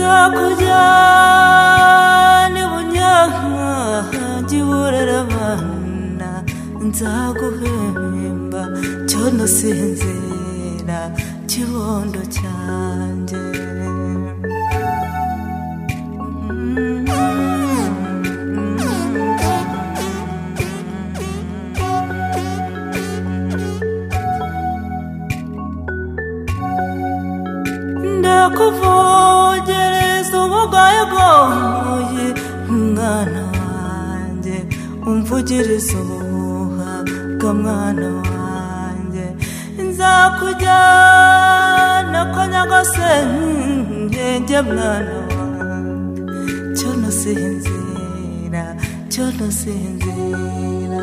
nzakujyana ibunyanka burera abana nzaguhemba cyo nasinzira kibondo cyanjye ndakuvogereza ubugoyegoye mwana wanjye umvugiriza ubuhuha bwa mwana wanjye nzakujyana ko nyagasenke mwana wanjye. Cyo nasinzira cyo nasinzira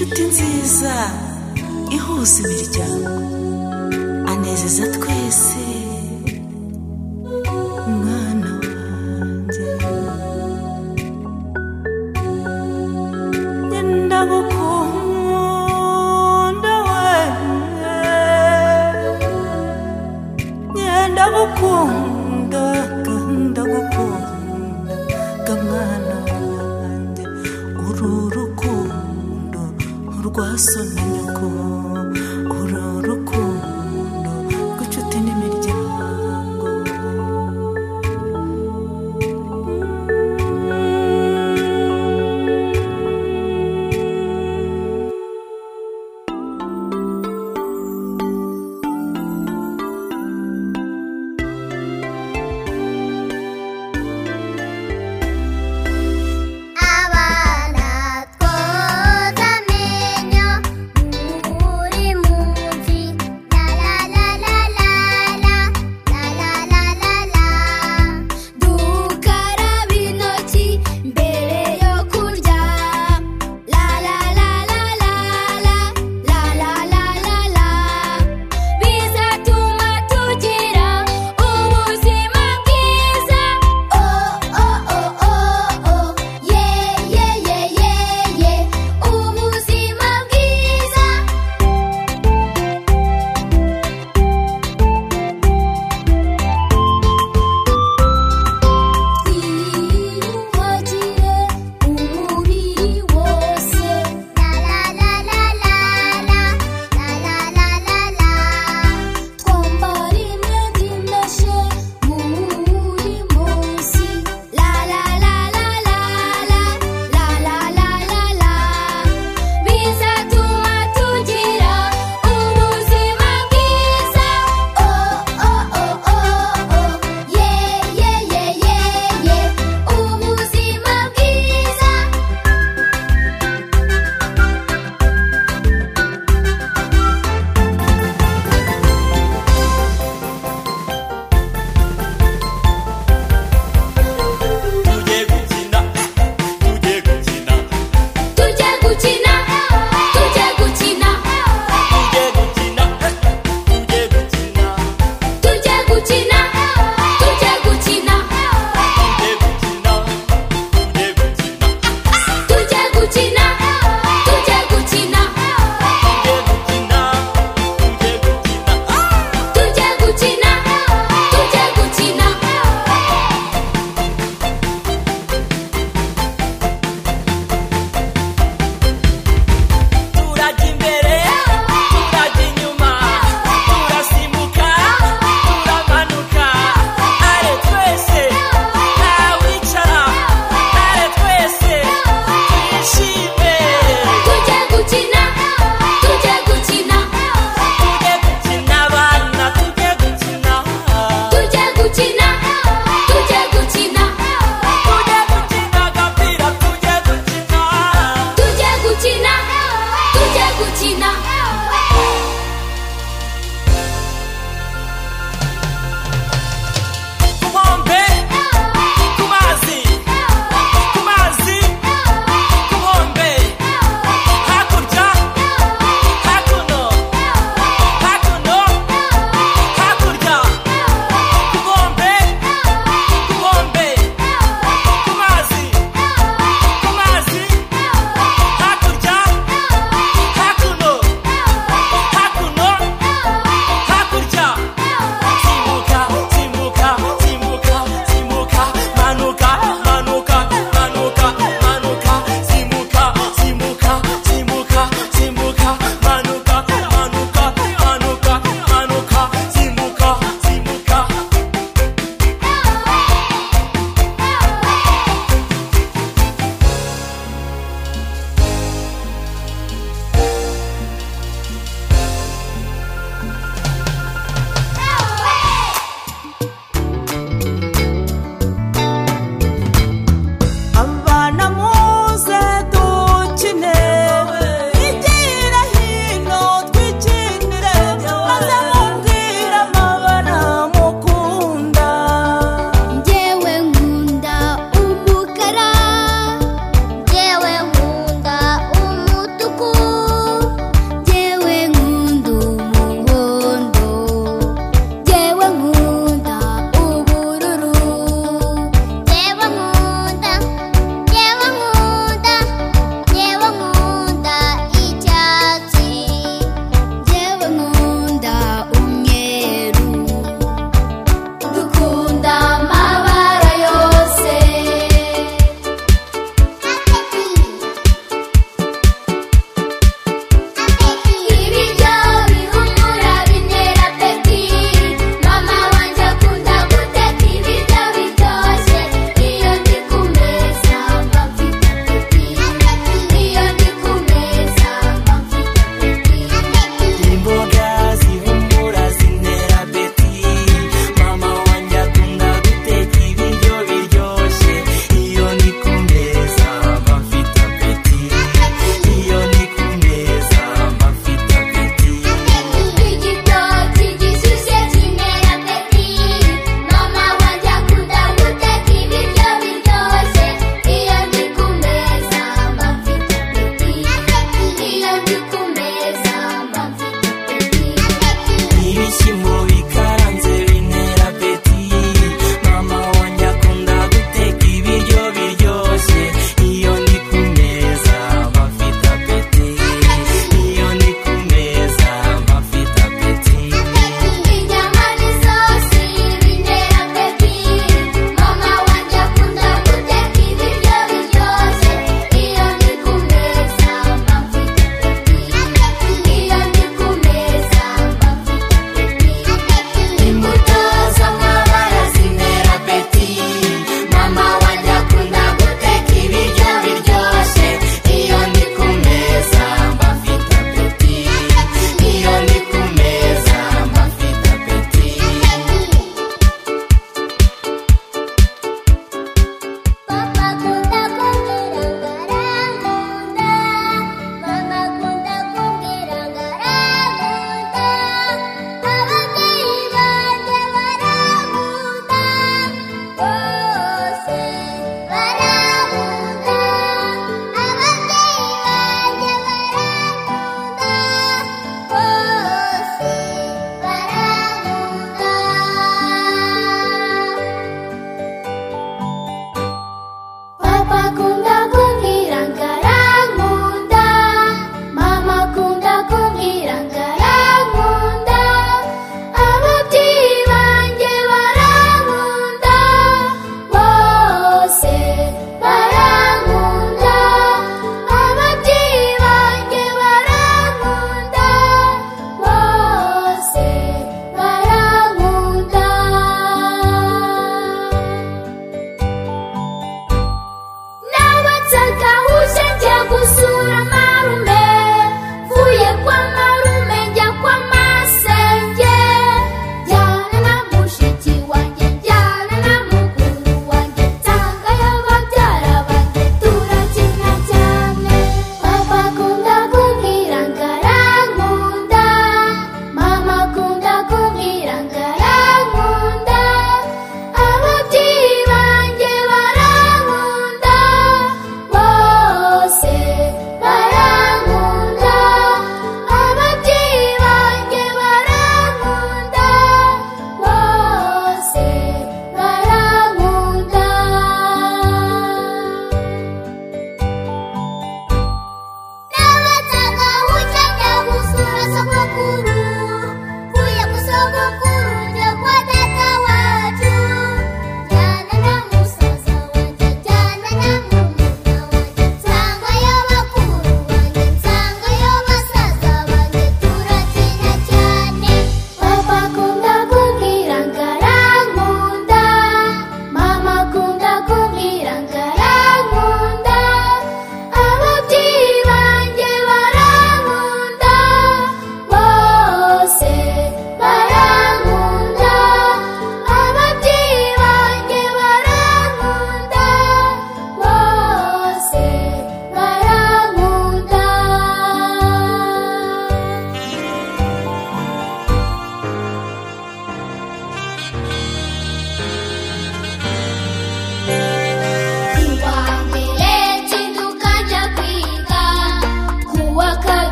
inshuti nziza ihuza imiryango. Anezeza twese.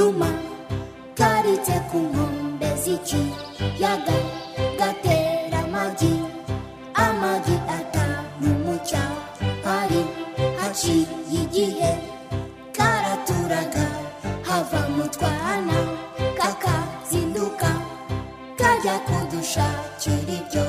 noma karitseko ngombe zitsi yaga gatera amagi amagi atanu mu cyapari haciye igihe karaturaga hava mu twana kakazinduka kajya kudushakira ibyo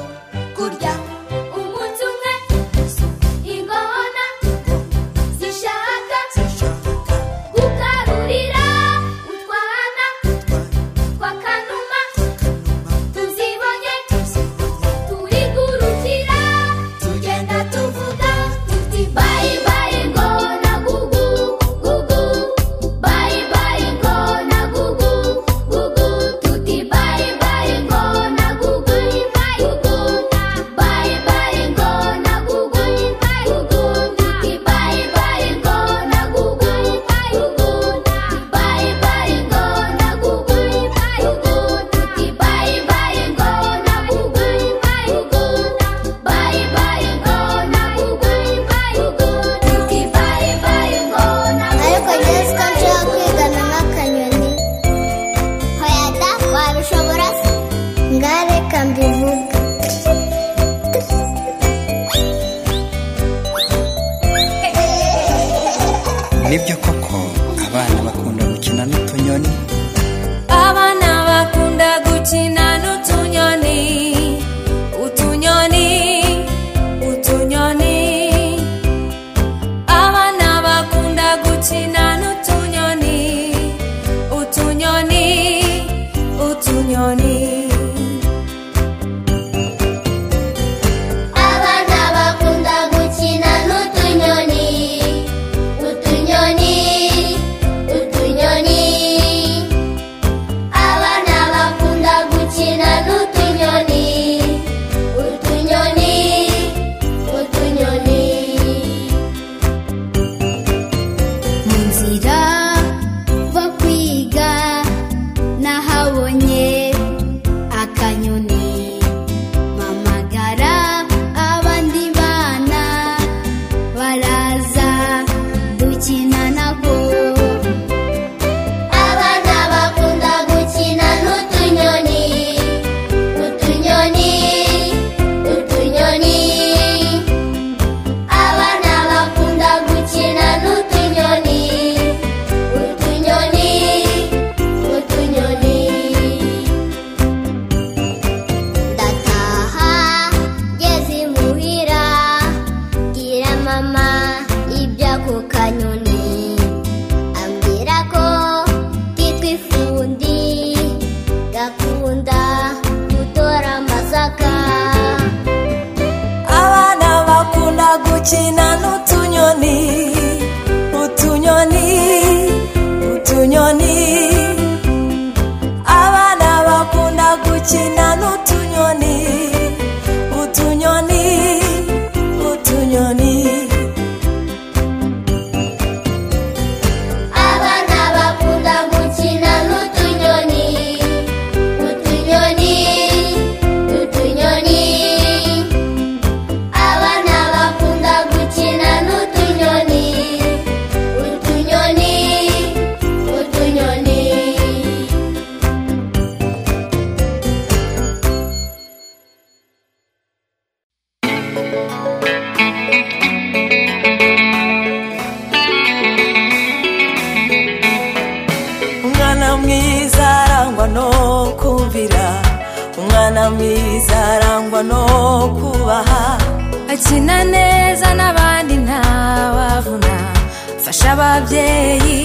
ababyeyi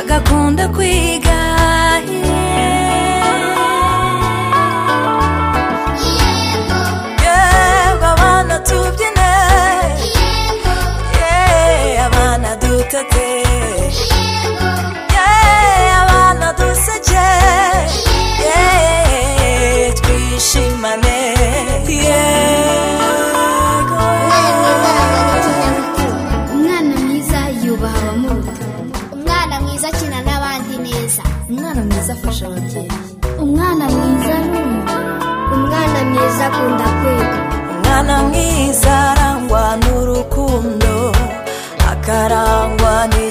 agakunda kwiga.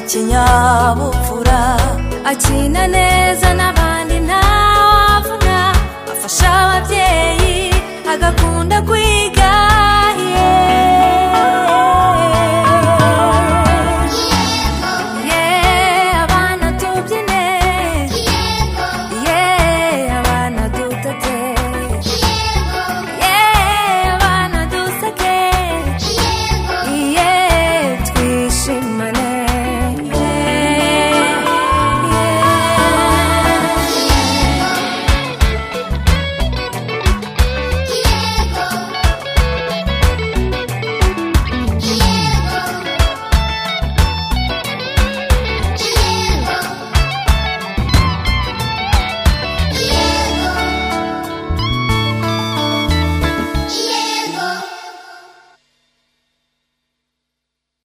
kinyabupfura akina neza na